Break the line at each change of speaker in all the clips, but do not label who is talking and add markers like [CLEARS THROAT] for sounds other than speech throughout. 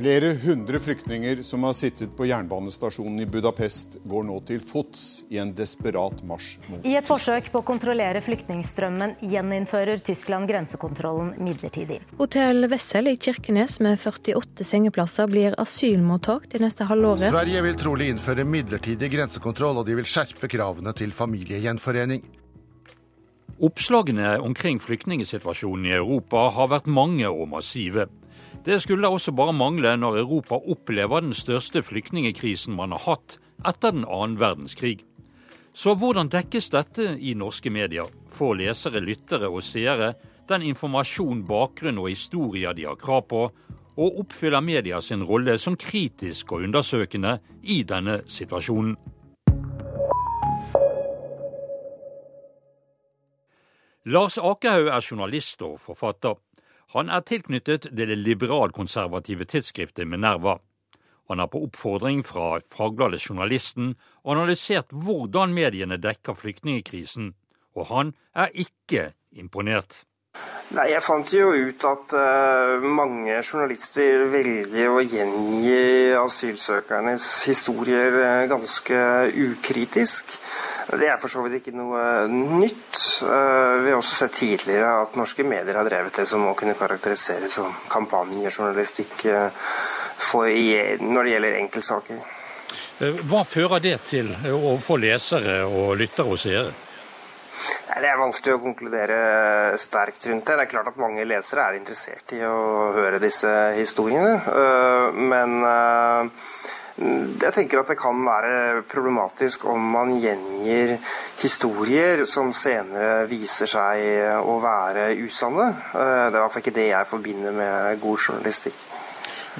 Flere hundre flyktninger som har sittet på jernbanestasjonen i Budapest, går nå til fots i en desperat marsj
mot I et forsøk på å kontrollere flyktningstrømmen gjeninnfører Tyskland grensekontrollen midlertidig.
Hotell Wessel i Kirkenes med 48 sengeplasser blir asylmottak de neste halvåret.
Sverige vil trolig innføre midlertidig grensekontroll, og de vil skjerpe kravene til familiegjenforening.
Oppslagene omkring flyktningsituasjonen i Europa har vært mange og massive. Det skulle også bare mangle når Europa opplever den største flyktningekrisen man har hatt etter den annen verdenskrig. Så hvordan dekkes dette i norske medier? Får lesere, lyttere og seere den informasjon, bakgrunn og historier de har krav på, og oppfyller media sin rolle som kritisk og undersøkende i denne situasjonen? Lars Akerhaug er journalist og forfatter. Han er tilknyttet det liberalkonservative tidsskriftet Minerva. Han har på oppfordring fra fagbladet Journalisten analysert hvordan mediene dekker flyktningkrisen, og han er ikke imponert.
Nei, Jeg fant jo ut at uh, mange journalister velger å gjengi asylsøkernes historier uh, ganske ukritisk. Det er for så vidt ikke noe nytt. Uh, vi har også sett tidligere at norske medier har drevet det som må kunne karakteriseres som kampanjejournalistikk eh, når det gjelder enkeltsaker.
Eh, hva fører det til overfor lesere og lyttere og seere?
Det er vanskelig å konkludere sterkt rundt det. Det er klart at mange lesere er interessert i å høre disse historiene. Men jeg tenker at det kan være problematisk om man gjengir historier som senere viser seg å være usanne. Det er i hvert fall ikke det jeg forbinder med god journalistikk.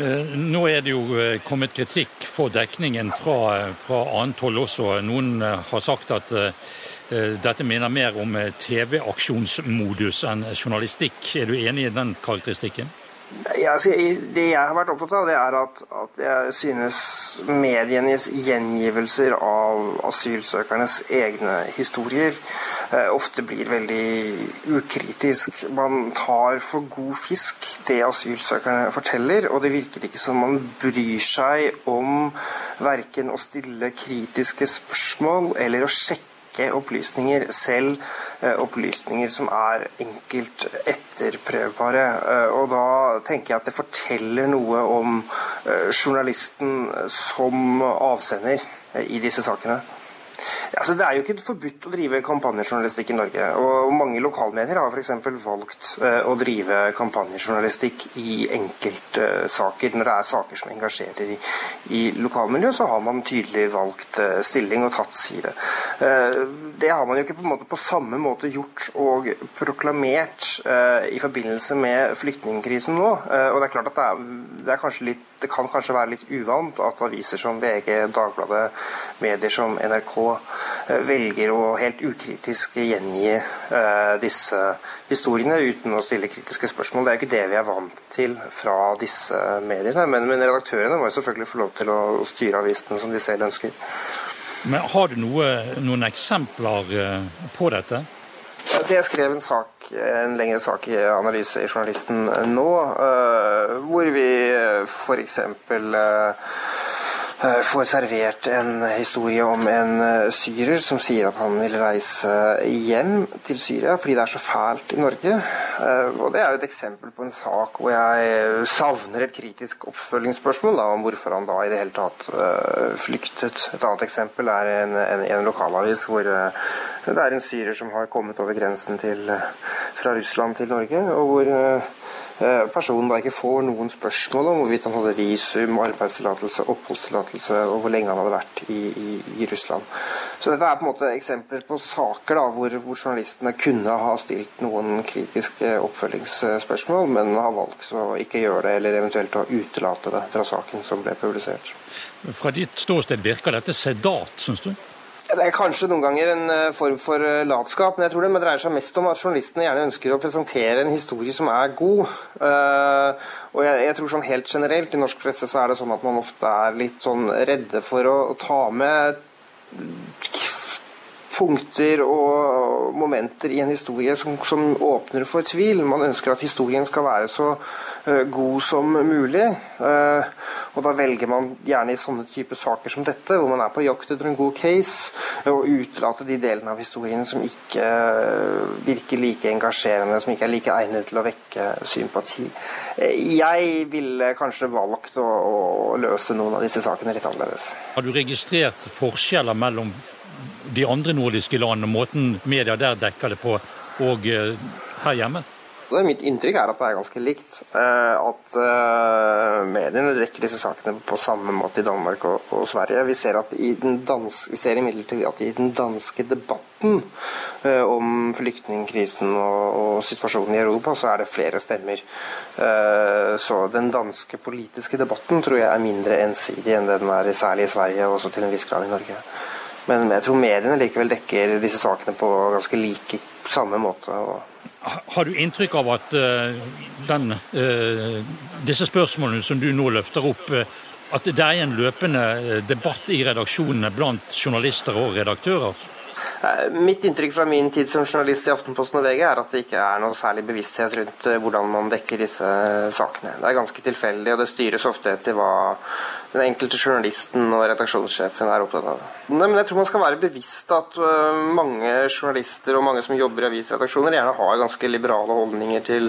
Nå er det jo kommet kritikk for dekningen fra, fra annet hold også. Noen har sagt at dette minner mer om TV-aksjonsmodus enn journalistikk. Er du enig i den karakteristikken?
Altså, det jeg har vært opptatt av, det er at, at, jeg synes medienes gjengivelser av asylsøkernes egne historier eh, ofte blir veldig ukritisk. Man tar for god fisk det asylsøkerne forteller, og det virker ikke som man bryr seg om verken å stille kritiske spørsmål eller å sjekke rekke opplysninger, selv eh, opplysninger som er enkelt etterprøvbare. Eh, og da tenker jeg at det forteller noe om eh, journalisten som avsender i disse sakene. Altså, det er jo ikke forbudt å drive kampanjejournalistikk i Norge. og Mange lokalmedier har f.eks. valgt uh, å drive kampanjejournalistikk i enkeltsaker. Uh, Når det er saker som engasjerer i, i lokalmiljøet, så har man tydelig valgt uh, stilling og tatt side. det har man jo ikke på, måte, på samme måte gjort og proklamert i forbindelse med flyktningkrisen nå. og det er klart at det, er, det, er litt, det kan kanskje være litt uvant at aviser som VG, Dagbladet, medier som NRK Eh, velger å helt ukritisk gjengi eh, disse historiene uten å stille kritiske spørsmål. Det er jo ikke det vi er vant til fra disse mediene. Men, men redaktørene må jo selvfølgelig få lov til å styre avisene som de selv ønsker.
Men Har du noe, noen eksempler eh, på dette?
Jeg skrev en, sak, en lengre sak i Analyse i Journalisten nå, hvor vi f.eks. Eh, får servert en historie om en eh, syrer som sier at han vil reise hjem til Syria fordi det er så fælt i Norge. Eh, og Det er jo et eksempel på en sak hvor jeg savner et kritisk oppfølgingsspørsmål da, om hvorfor han da i det hele tatt flyktet. Et annet eksempel er en, en, en lokalavis hvor det er en syrer som har kommet over grensen til, fra Russland til Norge, og hvor personen da ikke får noen spørsmål om hvorvidt han hadde visum, arbeidstillatelse, oppholdstillatelse og hvor lenge han hadde vært i, i, i, Russland. Så dette er på en måte eksempler på saker da, hvor, hvor, journalistene kunne ha stilt noen kritiske oppfølgingsspørsmål, men har valgt å ikke gjøre det, eller eventuelt å utelate det fra saken som ble publisert.
Fra ditt ståsted virker dette sedat, syns du?
Det er kanskje noen ganger en eh, form for eh, latskap, men jeg tror det dreier seg mest om at journalistene gjerne ønsker å presentere en historie som er god. Uh, og jeg, tror sånn helt generelt i norsk presse så er det sånn at man ofte er litt sånn redde for å, å ta med punkter og momenter i en historie som, som, åpner for tvil. Man ønsker at historien skal være så god som mulig. Uh, og Da velger man gjerne i sånne typer saker som dette, hvor man er på jakt etter en god case, og utelate de delene av historien som ikke virker like engasjerende, som ikke er like egnet til å vekke sympati. Jeg ville kanskje valgt å, å løse noen av disse sakene litt annerledes.
Har du registrert forskjeller mellom de andre nordiske landene, måten media der dekker det på, og eh, her hjemme?
Mitt inntrykk er at det er ganske likt. Eh, at eh, mediene dekker disse sakene på samme måte i Danmark og, og Sverige. Vi ser, at i den danske, vi ser imidlertid at i den danske debatten om flyktningkrisen og, og, situasjonen i Europa, så er det flere stemmer. Så den danske politiske debatten tror jeg er mindre ensidig enn det den er særlig i Sverige og også til en viss grad i Norge. Men jeg tror mediene likevel dekker disse sakene på ganske like samme måte.
Har du inntrykk av at uh, den, uh, disse spørsmålene som du nå løfter opp, uh, at det er en løpende debatt i redaksjonene blant journalister og redaktører?
Mitt inntrykk fra min tid som journalist i Aftenposten og VG er at det ikke er noe særlig bevissthet rundt hvordan man dekker disse sakene. Det er ganske tilfeldig, og det styres ofte etter hva den enkelte journalisten og redaksjonssjefen er opptatt av. Nei, men jeg tror man skal være bevisst at mange journalister og mange som jobber i avisredaksjoner, gjerne har ganske liberale holdninger til,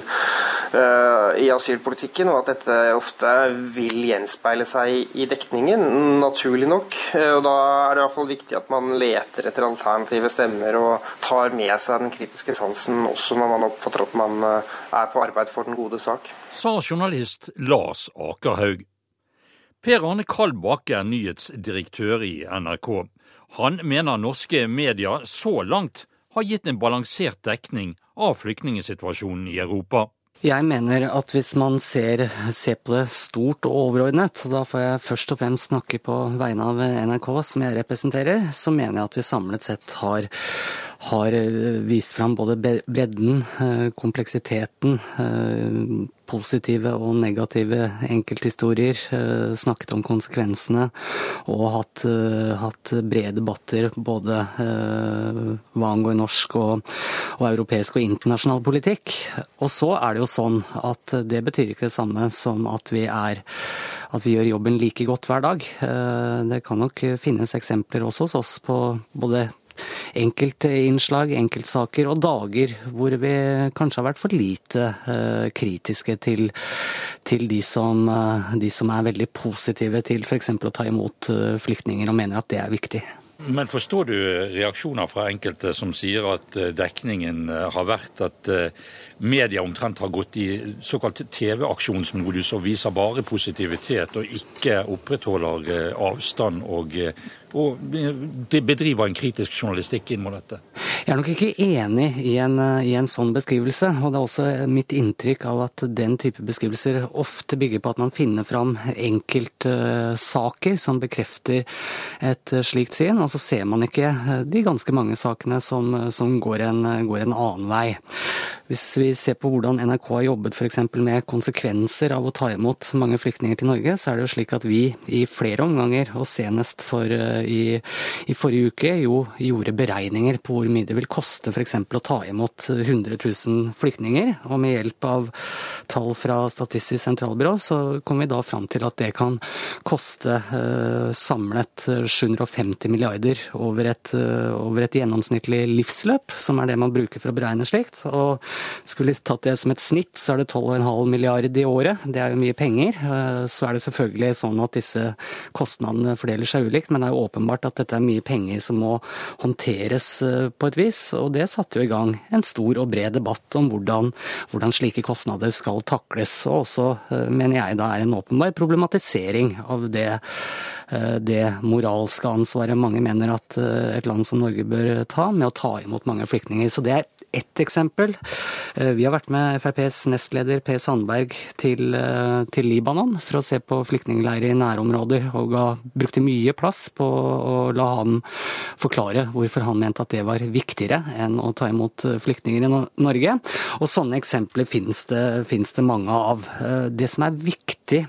i asylpolitikken, og at dette ofte vil gjenspeile seg i, dekningen, naturlig nok. Uh, og Da er det i hvert fall viktig at man leter etter alternative stemmer og tar med seg den kritiske sansen også når man oppfatter at man er på arbeid for den gode sak.
Sa journalist Lars Akerhaug. Per Arne Kalbakk er nyhetsdirektør i NRK. Han mener norske medier så langt har gitt en balansert dekning av flyktningsituasjonen i Europa.
Jeg mener at hvis man ser, på det stort og overordnet, da får jeg først og fremst snakke på vegne av NRK som jeg representerer, så mener jeg at vi samlet sett har, har vist fram både bredden, eh, kompleksiteten, eh, positive og negative enkelthistorier, eh, snakket om konsekvensene og hatt, eh, hatt brede debatter både eh, hva angår norsk og, og, europeisk og internasjonal politikk. Og så er det jo sånn at det betyr ikke det samme som at vi er at vi gjør jobben like godt hver dag. Det kan nok finnes eksempler også hos oss på både enkeltinnslag, enkeltsaker og dager hvor vi kanskje har vært for lite uh, kritiske til, til de, som, uh, de, som, er veldig positive til f.eks. å ta imot uh, flyktninger og mener at det er viktig.
Men forstår du reaksjoner fra enkelte som sier at dekningen har vært at media omtrent har gått i såkalt TV-aksjonsmodus og viser bare positivitet og ikke opprettholder avstand og og bedriver en kritisk journalistikk inn mot dette?
Jeg er nok ikke enig i en, i en, sånn beskrivelse. Og det er også mitt inntrykk av at den type beskrivelser ofte bygger på at man finner fram enkeltsaker som bekrefter et slikt syn, og så ser man ikke de ganske mange sakene som, som går, en, går en annen vei. Hvis vi ser på hvordan NRK har jobbet f.eks. med konsekvenser av å ta imot mange flyktninger til Norge, så er det jo slik at vi i flere omganger, og senest for i, i, forrige uke jo gjorde beregninger på hvor mye det vil koste f.eks. å ta imot 100 000 flyktninger. Og med hjelp av tall fra Statistisk sentralbyrå så kom vi da fram til at det kan koste eh, samlet 750 milliarder over et, eh, over et, gjennomsnittlig livsløp, som er det man bruker for å beregne slikt. Og skulle vi tatt det som et snitt, så er det 12,5 milliarder i året. Det er jo mye penger. Eh, så er det selvfølgelig sånn at disse kostnadene fordeler seg ulikt, men det er jo åpenbart at dette er mye penger som må håndteres eh, på et vis. Og det satte jo i gang en stor og bred debatt om hvordan, hvordan slike kostnader skal takles. Og også, eh, mener jeg, da er en åpenbar problematisering av det det moralske ansvaret mange mener at et land som Norge bør ta, med å ta imot mange flyktninger. Så det er ett eksempel. Eh, vi har vært med FrPs nestleder Per Sandberg til, eh, til Libanon for å se på flyktningleirer i nærområder, og ga, brukte mye plass på å la ham forklare hvorfor han mente at det var viktigere enn å ta imot flyktninger i Norge. Og sånne eksempler finnes det, finnes det mange av. Eh, det som er viktig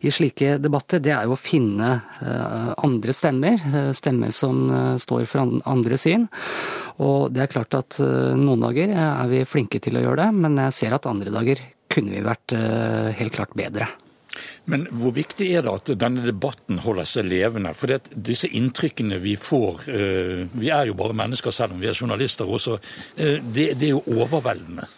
i slike debatter, det er jo å finne andre stemmer. Stemmer som står for andre syn. Og det er klart at noen dager er vi flinke til å gjøre det, men jeg ser at andre dager kunne vi vært helt klart bedre.
Men hvor viktig er det at denne debatten holder seg levende? For disse inntrykkene vi får, eh, vi er jo bare mennesker selv om vi er journalister også, eh, det, det er jo overveldende.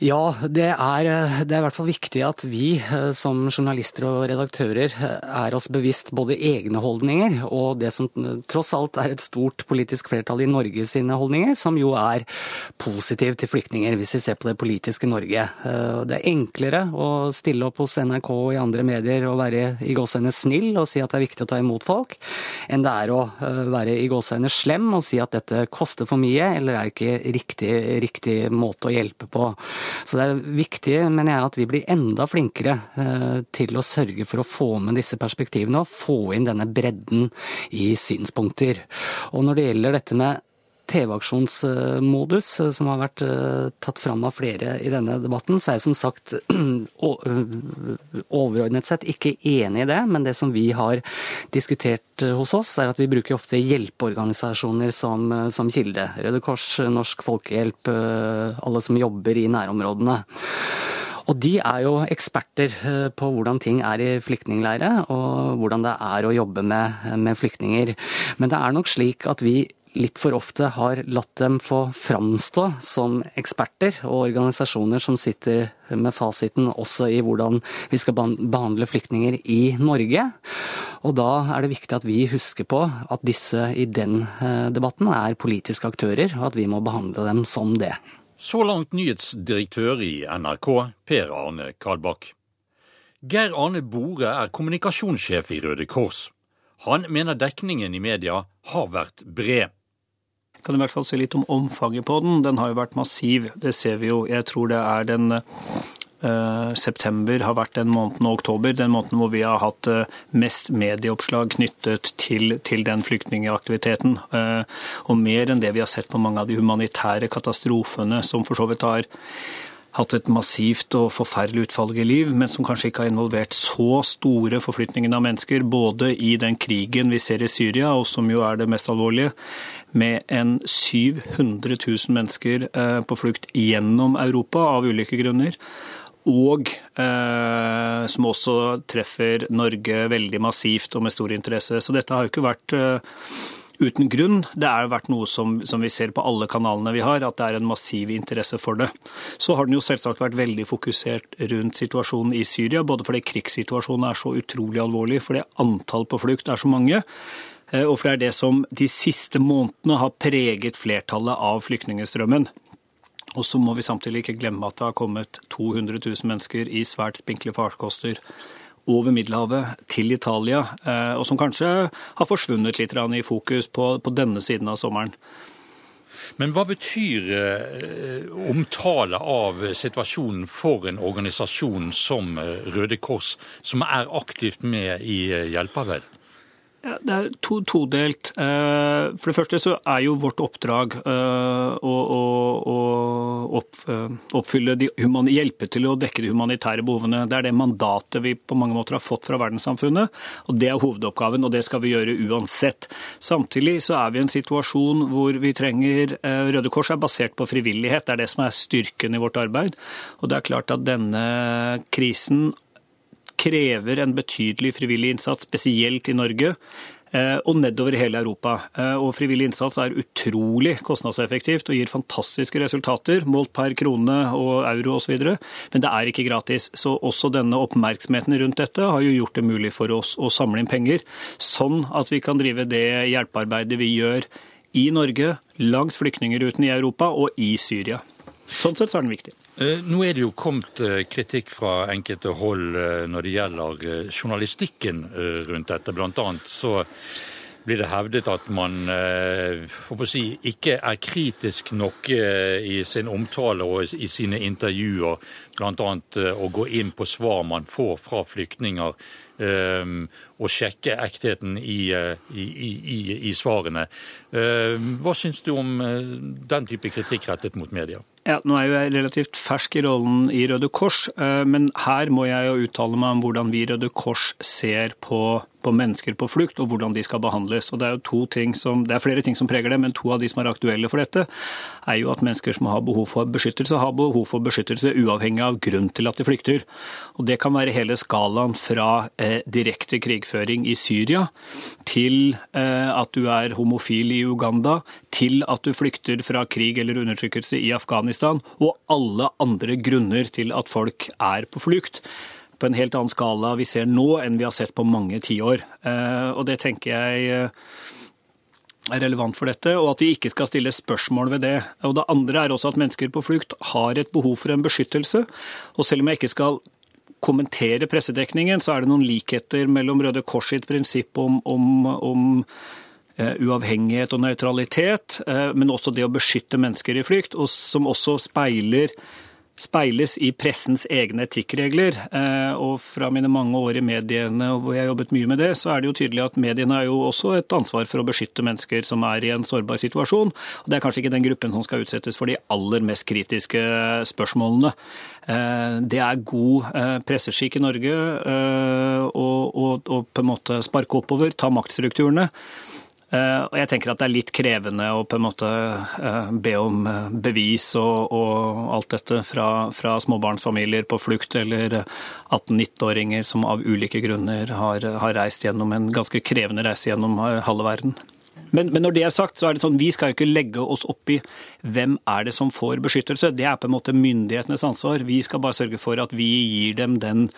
Ja, det er, det er, i hvert fall viktig at vi eh, som journalister og redaktører eh, er oss bevisst både egne holdninger og det som eh, tross alt er et stort politisk flertall i Norge sine holdninger, som jo er positiv til flyktninger, hvis vi ser på det politiske Norge. Det er enklere å stille opp hos NRK og i andre medier og være i gåseøyne snill og si at det er viktig å ta imot folk, enn det er å være i gåseøyne slem og si at dette koster for mye eller er ikke riktig, riktig måte å hjelpe på. Så det er viktig, mener jeg, at vi blir enda flinkere eh, til å sørge for å få med disse perspektivene og få inn denne bredden i synspunkter. Og når det gjelder dette med TV-aksjonsmodus, eh, som har vært eh, tatt fram av flere i denne debatten, så er jeg som sagt [CLEARS THROAT] overordnet sett ikke enig i det. Men det som vi har diskutert eh, hos oss, er at vi bruker ofte hjelpeorganisasjoner som, som kilde. Røde Kors, Norsk Folkehjelp, alle som jobber i nærområdene. Og de er jo eksperter på hvordan ting er i flyktningleirer, og hvordan det er å jobbe med, med flyktninger. Men det er nok slik at vi litt for ofte har latt dem få framstå som eksperter og organisasjoner som sitter med fasiten også i hvordan vi skal behandle flyktninger i Norge. Og da er det viktig at vi husker på at disse i den eh, debatten er politiske aktører, og at vi må behandle dem som det.
Så langt nyhetsdirektør i NRK, Per Arne Kalbakk. Geir Arne Bore er kommunikasjonssjef i Røde Kors. Han mener dekningen i media har vært bred
kan i hvert fall si litt om omfanget på den. Den har jo vært massiv, det ser vi jo. Jeg tror det er den uh, september har vært den måneden, og oktober, den måneden hvor vi har hatt uh, mest medieoppslag knyttet til, til den flyktningaktiviteten. Uh, og mer enn det vi har sett på mange av de humanitære katastrofene som for så vidt har hatt et massivt og forferdelig utfallende liv, men som kanskje ikke har involvert så store forflytninger av mennesker, både i den krigen vi ser i Syria, og som jo er det mest alvorlige, med en 700 000 mennesker eh, på flukt gjennom Europa av ulike grunner. Og eh, som også treffer Norge veldig massivt og med stor interesse. Så dette har jo ikke vært eh, uten grunn. Det har vært noe som, som, vi ser på alle kanalene vi har, at det er en massiv interesse for det. Så har den jo selvsagt vært veldig fokusert rundt situasjonen i Syria, både fordi krigssituasjonen er så utrolig alvorlig, fordi antall på flukt er så mange. Eh, og for det er det som de siste månedene har preget flertallet av flyktningstrømmen. Og så må vi samtidig ikke glemme at det har kommet 200 000 mennesker i svært spinkle farkoster over Middelhavet til Italia, eh, og som kanskje har forsvunnet litt i fokus på, på denne siden av sommeren.
Men hva betyr eh, omtale av situasjonen for en organisasjon som Røde Kors, som er aktivt med i hjelpearbeid?
Ja, det er to, todelt. Eh, for det første så er jo vårt oppdrag eh, å, å, å eh, oppfylle de hjelpe til å dekke de humanitære behovene. Det er det mandatet vi på mange måter har fått fra verdenssamfunnet, og det er hovedoppgaven, og det skal vi gjøre uansett. Samtidig så er vi i en situasjon hvor vi trenger Røde Kors er basert på frivillighet, det er det som er styrken i vårt arbeid. Og det er klart at denne krisen krever en betydelig frivillig innsats, spesielt i Norge eh, og nedover i hele Europa. Eh, og Frivillig innsats er utrolig kostnadseffektivt og gir fantastiske resultater, målt per krone og euro osv. Men det er ikke gratis. Så også denne oppmerksomheten rundt dette har jo gjort det mulig for oss å samle inn penger, sånn at vi kan drive det hjelpearbeidet vi gjør i Norge, langt flyktningruten i Europa og i Syria. Sånn sett er den viktig.
Eh, nå er det jo kommet eh, kritikk fra enkelte hold eh, når det gjelder journalistikken rundt dette. Blant annet så blir det hevdet at man si, ikke er kritisk nok i sin omtale og i sine intervjuer bl.a. å gå inn på svar man får fra flyktninger og sjekke ektheten i, i, i, i svarene. Hva syns du om den type kritikk rettet mot media?
Ja, Nå er jeg relativt fersk i rollen i Røde Kors, eh, men her må jeg jo uttale meg om hvordan vi i Røde Kors ser på på mennesker på flukt, og hvordan de skal behandles. Og Det er jo to ting som, det er flere ting som preger det, men to av de som er aktuelle for dette, er jo at mennesker som har behov for beskyttelse, har behov for beskyttelse uavhengig av grunn til at de flykter. Og Det kan være hele skalaen fra eh, direkte krigføring i Syria til eh, at du er homofil i Uganda, til at du flykter fra krig eller undertrykkelse i Afghanistan, og alle andre grunner til at folk er på flukt på en helt annen skala vi ser nå enn vi har sett på mange tiår. Eh, og det tenker jeg eh, er relevant for dette, og at vi ikke skal stille spørsmål ved det. Og Det andre er også at mennesker på flukt har et behov for en beskyttelse. Og selv om jeg ikke skal kommentere pressedekningen, så er det noen likheter mellom Røde Kors sitt prinsipp om, om, om uh, uavhengighet og nøytralitet, men også det å beskytte mennesker i flykt, og som også speiler speiles i pressens egne etikkregler. Eh, og fra mine mange år i mediene hvor jeg har jobbet mye med det, så er det jo tydelig at mediene er jo også et ansvar for å beskytte mennesker som er i en sårbar situasjon. Og det er kanskje ikke den gruppen som skal utsettes for de aller mest kritiske spørsmålene. Eh, det er god eh, presseskikk i Norge å på en måte sparke oppover, ta maktstrukturene. Eh, og jeg tenker at det er litt krevende å på en måte eh, be om eh, bevis og, og alt dette fra, fra, småbarnsfamilier på flukt eller 18-19-åringer som av ulike grunner har, har, reist gjennom en ganske krevende reise gjennom halve verden. Men, men, når det er sagt, så er det sånn, vi skal jo ikke legge oss opp i hvem er det som får beskyttelse. Det er på en måte myndighetenes ansvar. Vi skal bare sørge for at vi gir dem den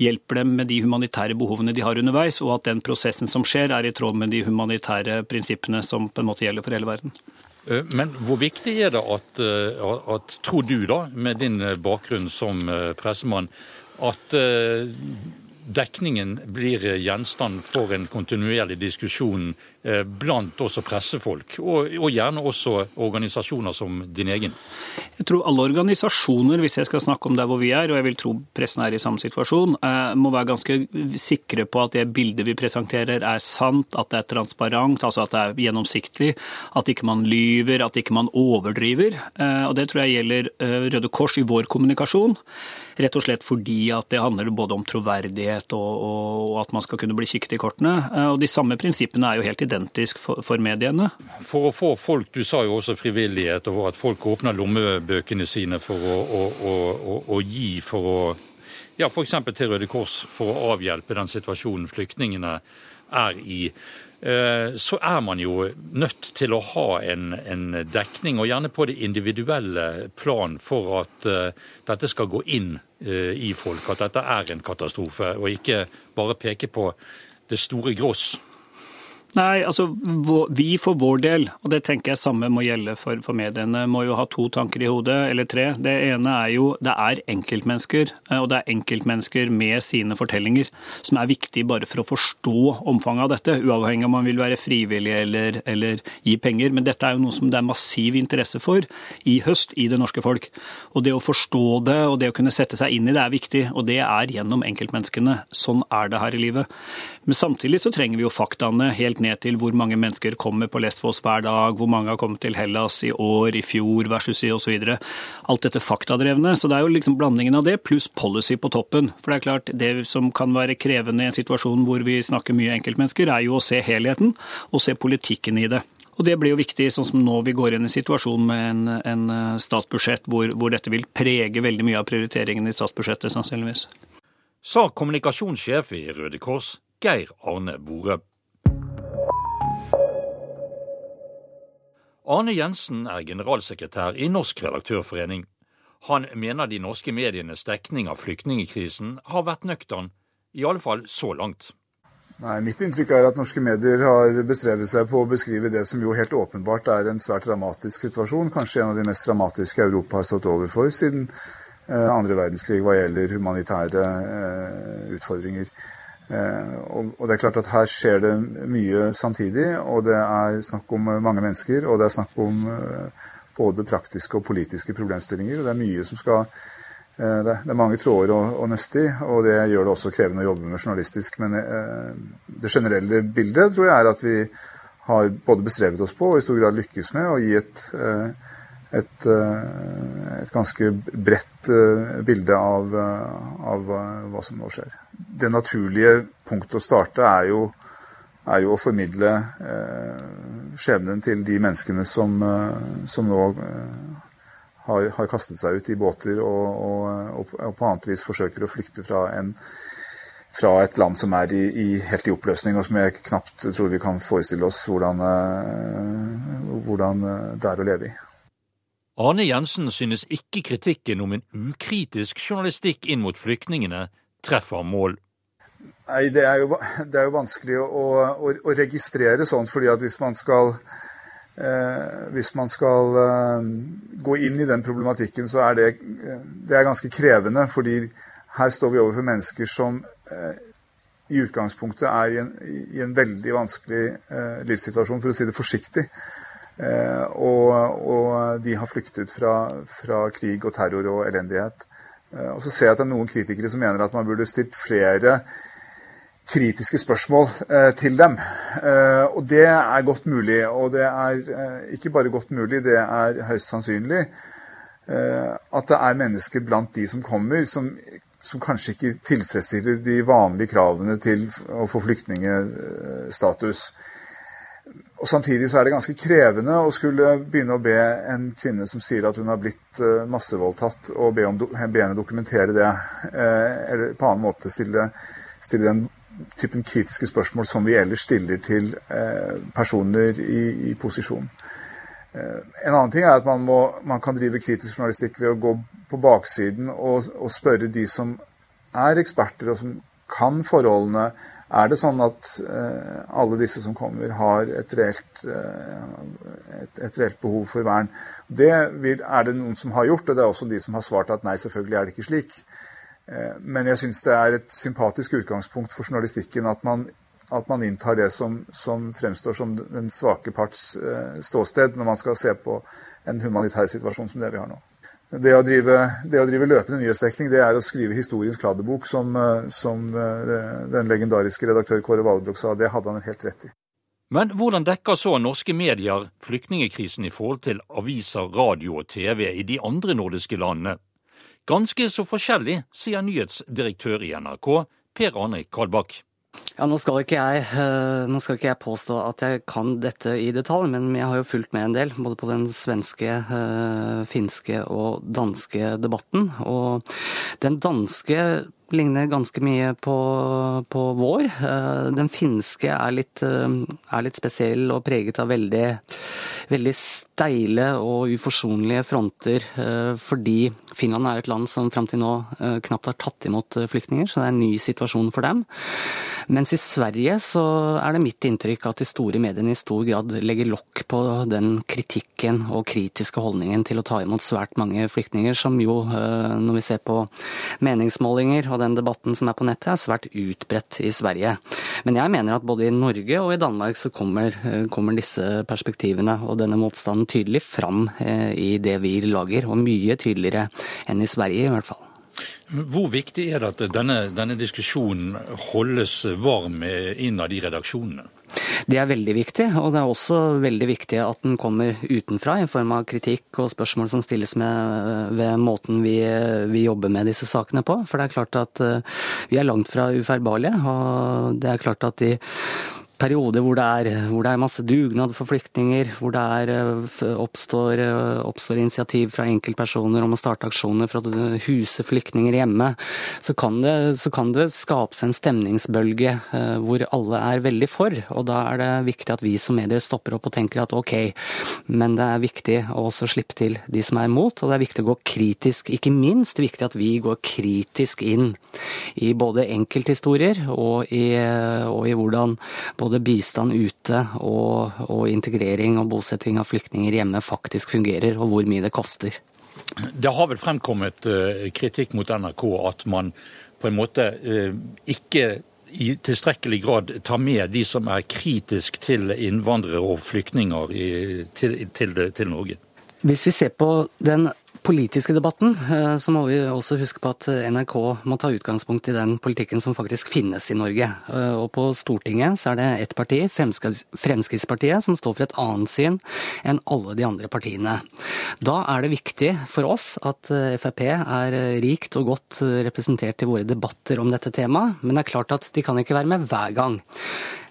hjelper dem med de humanitære behovene de har underveis, og at den prosessen som skjer, er i tråd med de humanitære prinsippene som på en måte gjelder for hele verden.
Eh, men hvor viktig er det at, eh, at, tror du da, med din bakgrunn som eh, pressemann, at dekningen blir gjenstand for en kontinuerlig diskusjon eh, blant også pressefolk, og, og, gjerne også organisasjoner som din egen?
Jeg tror alle organisasjoner, hvis jeg skal snakke om der hvor vi er, og jeg vil tro pressen er i samme situasjon, eh, må være ganske sikre på at det bildet vi presenterer er sant, at det er transparent, altså at det er gjennomsiktig, at ikke man lyver, at ikke man overdriver. Eh, og Det tror jeg gjelder Røde Kors i vår kommunikasjon. Rett og slett fordi at det handler både om troverdighet og, og at man skal kunne bli kikket i kortene. Eh, og De samme prinsippene er jo helt identiske for, for, mediene.
For å få folk, Du sa jo også frivillighet, og at folk åpner lommebøkene sine for å, å, å, å gi for å ja, f.eks. til Røde Kors for å avhjelpe den situasjonen flyktningene er i. Eh, så er man jo nødt til å ha en, en, dekning, og gjerne på det individuelle plan, for at uh, dette skal gå inn uh, i folk. At dette er en katastrofe, og ikke bare peke på det store gross.
Nei, altså vi for vår del, og det tenker jeg samme må gjelde for, for, mediene, må jo ha to tanker i hodet, eller tre. Det ene er jo det er enkeltmennesker, eh, og det er enkeltmennesker med sine fortellinger, som er viktig bare for å forstå omfanget av dette, uavhengig av om man vil være frivillig eller, eller gi penger. Men dette er jo noe som det er massiv interesse for i høst i det norske folk. Og det å forstå det og det å kunne sette seg inn i det er viktig, og det er gjennom enkeltmenneskene. Sånn er det her i livet. Men samtidig så trenger vi jo faktaene helt ned til hvor mange mennesker kommer på Lestfoss hver dag, hvor mange har kommet til Hellas i år, i fjor versus i osv. Alt dette faktadrevne. Så det er jo liksom blandingen av det pluss policy på toppen. For det er klart, det som kan være krevende i en situasjon hvor vi snakker mye enkeltmennesker, er jo å se helheten og se politikken i det. Og Det blir jo viktig, sånn som nå vi går inn i situasjonen med en, en statsbudsjett hvor, hvor, dette vil prege veldig mye av prioriteringene i statsbudsjettet, sannsynligvis.
Sa kommunikasjonssjef i Røde Kors, Geir Arne Bore. Arne Jensen er generalsekretær i Norsk redaktørforening. Han mener de norske medienes dekning av flyktningkrisen har vært nøktern, i alle fall så langt.
Nei, Mitt inntrykk er at norske medier har bestrevet seg på å beskrive det som jo helt åpenbart er en svært dramatisk situasjon, kanskje en av de mest dramatiske Europa har stått overfor siden eh, andre verdenskrig hva gjelder humanitære eh, utfordringer. Eh, og, og, det er klart at her skjer det mye samtidig, og det er snakk om eh, mange mennesker, og det er snakk om eh, både praktiske og politiske problemstillinger. og Det er mye som skal det er mange tråder å nøste i, og det gjør det også krevende å jobbe med journalistisk. Men det generelle bildet tror jeg er at vi har både bestrevet oss på og i stor grad lykkes med å gi et, eh, et, et ganske bredt bilde av, av, hva som nå skjer. Det naturlige punktet å starte er jo, er jo å formidle skjebnen til de menneskene som, som nå har, har, kastet seg ut i båter og, og, og, på annet vis forsøker å flykte fra, en, fra et land som er i, i, helt i oppløsning, og som jeg knapt tror vi kan forestille oss hvordan, hvordan det er å leve i.
Arne Jensen synes ikke kritikken om en ukritisk journalistikk inn mot flyktningene treffer mål.
Nei, det er jo, det er jo vanskelig å, å, å, registrere sånn, fordi at hvis man skal Eh, hvis man skal eh, gå inn i den problematikken, så er det, det er ganske krevende. Fordi her står vi overfor mennesker som eh, i utgangspunktet er i en, i en veldig vanskelig livssituasjon, for å si det forsiktig. Og, og de har flyktet fra, fra, krig og terror og elendighet. Og så ser jeg at det er noen kritikere som mener at man burde stilt flere kritiske spørsmål eh, til dem. Eh, og det er godt mulig. Og det er eh, ikke bare godt mulig, det er høyst sannsynlig eh, at det er mennesker blant de som kommer, som, som, kanskje ikke tilfredsstiller de vanlige kravene til å få flyktningstatus. Og Samtidig så er det ganske krevende å skulle begynne å be en kvinne som sier at hun har blitt eh, massevoldtatt, og be, om, be henne dokumentere det, eh, eller på annen måte stille, stille den typen kritiske spørsmål som vi ellers stiller til eh, personer i, i posisjon. En annen ting er at man, må, man, kan drive kritisk journalistikk ved å gå på baksiden og, og, spørre de som er eksperter og som kan forholdene. Er det sånn at eh, alle disse som kommer, har et reelt, eh, et, et reelt behov for vern? Det vil, er det noen som har gjort, og det er også de som har svart at nei, selvfølgelig er det ikke slik. Eh, men jeg syns det er et sympatisk utgangspunkt for journalistikken at man, at man inntar det som, som, fremstår som den svake parts eh, ståsted når man skal se på en humanitær situasjon som det vi har nå. Det å drive, det å drive løpende nyhetsdekning det er å skrive historiens kladdebok, som, eh, som den legendariske redaktør Kåre Valbrok sa. Det hadde han helt rett i.
Men hvordan dekker så norske medier flyktningekrisen i forhold til aviser, radio og TV i de andre nordiske landene? Ganske så forskjellig, sier nyhetsdirektør i NRK, Per Arne Kalbakk.
Ja, nå skal, jeg, eh, nå skal, ikke jeg, påstå at jeg kan dette i detalj, men jeg har jo fulgt med en del. Både på den svenske, eh, finske og danske debatten. Og den danske ligner ganske mye på, på vår. Eh, den finske er litt, er litt, spesiell og preget av veldig, veldig steile og uforsonlige fronter. Fordi Finland er et land som fram til nå knapt har tatt imot flyktninger, så det er en ny situasjon for dem. Mens i Sverige så er det mitt inntrykk at de store mediene i stor grad legger lokk på den kritikken og kritiske holdningen til å ta imot svært mange flyktninger, som jo, eh, når vi ser på meningsmålinger og den debatten som er på nettet, er svært utbredt i Sverige. Men jeg mener at både i Norge og i Danmark så kommer, eh, kommer disse perspektivene og denne motstanden tydelig fram eh, i det vi lager, og mye tydeligere enn i Sverige i hvert fall.
Hvor viktig er det at denne, denne diskusjonen holdes varm innad i redaksjonene?
Det er veldig viktig, og det er også veldig viktig at den kommer utenfra i form av kritikk og spørsmål som stilles med ved måten vi, vi, jobber med disse sakene på. For det er klart at eh, vi er langt fra ufeilbarlige, og det er klart at de perioder hvor hvor det er masse dugnad for flyktninger, hvor det er, eh, oppstår, eh, oppstår, initiativ fra enkeltpersoner om å starte aksjoner for å huse flyktninger hjemme, så kan det, så kan det skapes en stemningsbølge eh, hvor alle er veldig for. Og da er det viktig at vi som medier stopper opp og tenker at ok, men det er viktig å også slippe til de som er imot, og det er viktig å gå kritisk, ikke minst viktig at vi går kritisk inn i både enkelthistorier og i, og i hvordan både både bistand ute og, og integrering og bosetting av flyktninger hjemme faktisk fungerer, og hvor mye det koster.
Det har vel fremkommet eh, kritikk mot NRK at man på en måte eh, ikke i tilstrekkelig grad tar med de som er kritisk til innvandrere og flyktninger i, til, til, til Norge?
Hvis vi ser på den politiske debatten, eh, så må vi også huske på at NRK må ta utgangspunkt i den politikken som faktisk finnes i Norge. Eh, og på Stortinget så er det ett parti, Fremskrittspartiet, som står for et annet syn enn alle de andre partiene. Da er det viktig for oss at eh, Frp er rikt og godt representert i våre debatter om dette temaet, men det er klart at de kan ikke være med hver gang.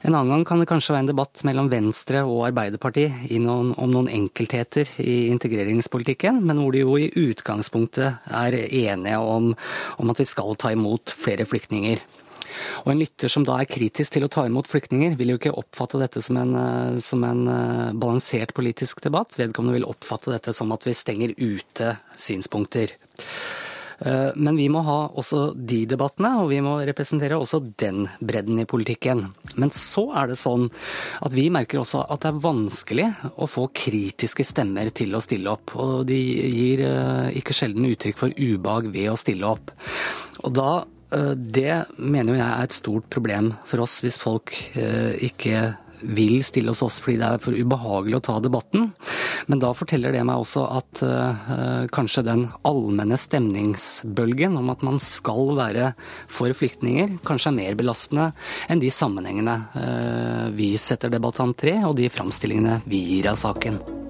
En annen gang kan det kanskje være en debatt mellom Venstre og Arbeiderpartiet noen, om noen enkeltheter i integreringspolitikken, men hvor de jo i utgangspunktet er enige om, om at vi skal ta imot flere flyktninger. Og En lytter som da er kritisk til å ta imot flyktninger, vil jo ikke oppfatte dette som en, som en eh, balansert politisk debatt. Vedkommende vil oppfatte dette som at vi stenger ute synspunkter. Eh, men vi må ha også de debattene, og vi må representere også den bredden i politikken. Men så er det sånn at vi merker også at det er vanskelig å få kritiske stemmer til å stille opp. Og de gir eh, ikke sjelden uttrykk for ubehag ved å stille opp. Og da eh, det mener jeg er et stort problem for oss hvis folk ikke vil stille hos oss fordi det er for ubehagelig å ta debatten. Men da forteller det meg også at uh, kanskje den allmenne stemningsbølgen om at man skal være for flyktninger, kanskje er mer belastende enn de sammenhengene uh, vi setter debattant tre, og de framstillingene vi gir av saken.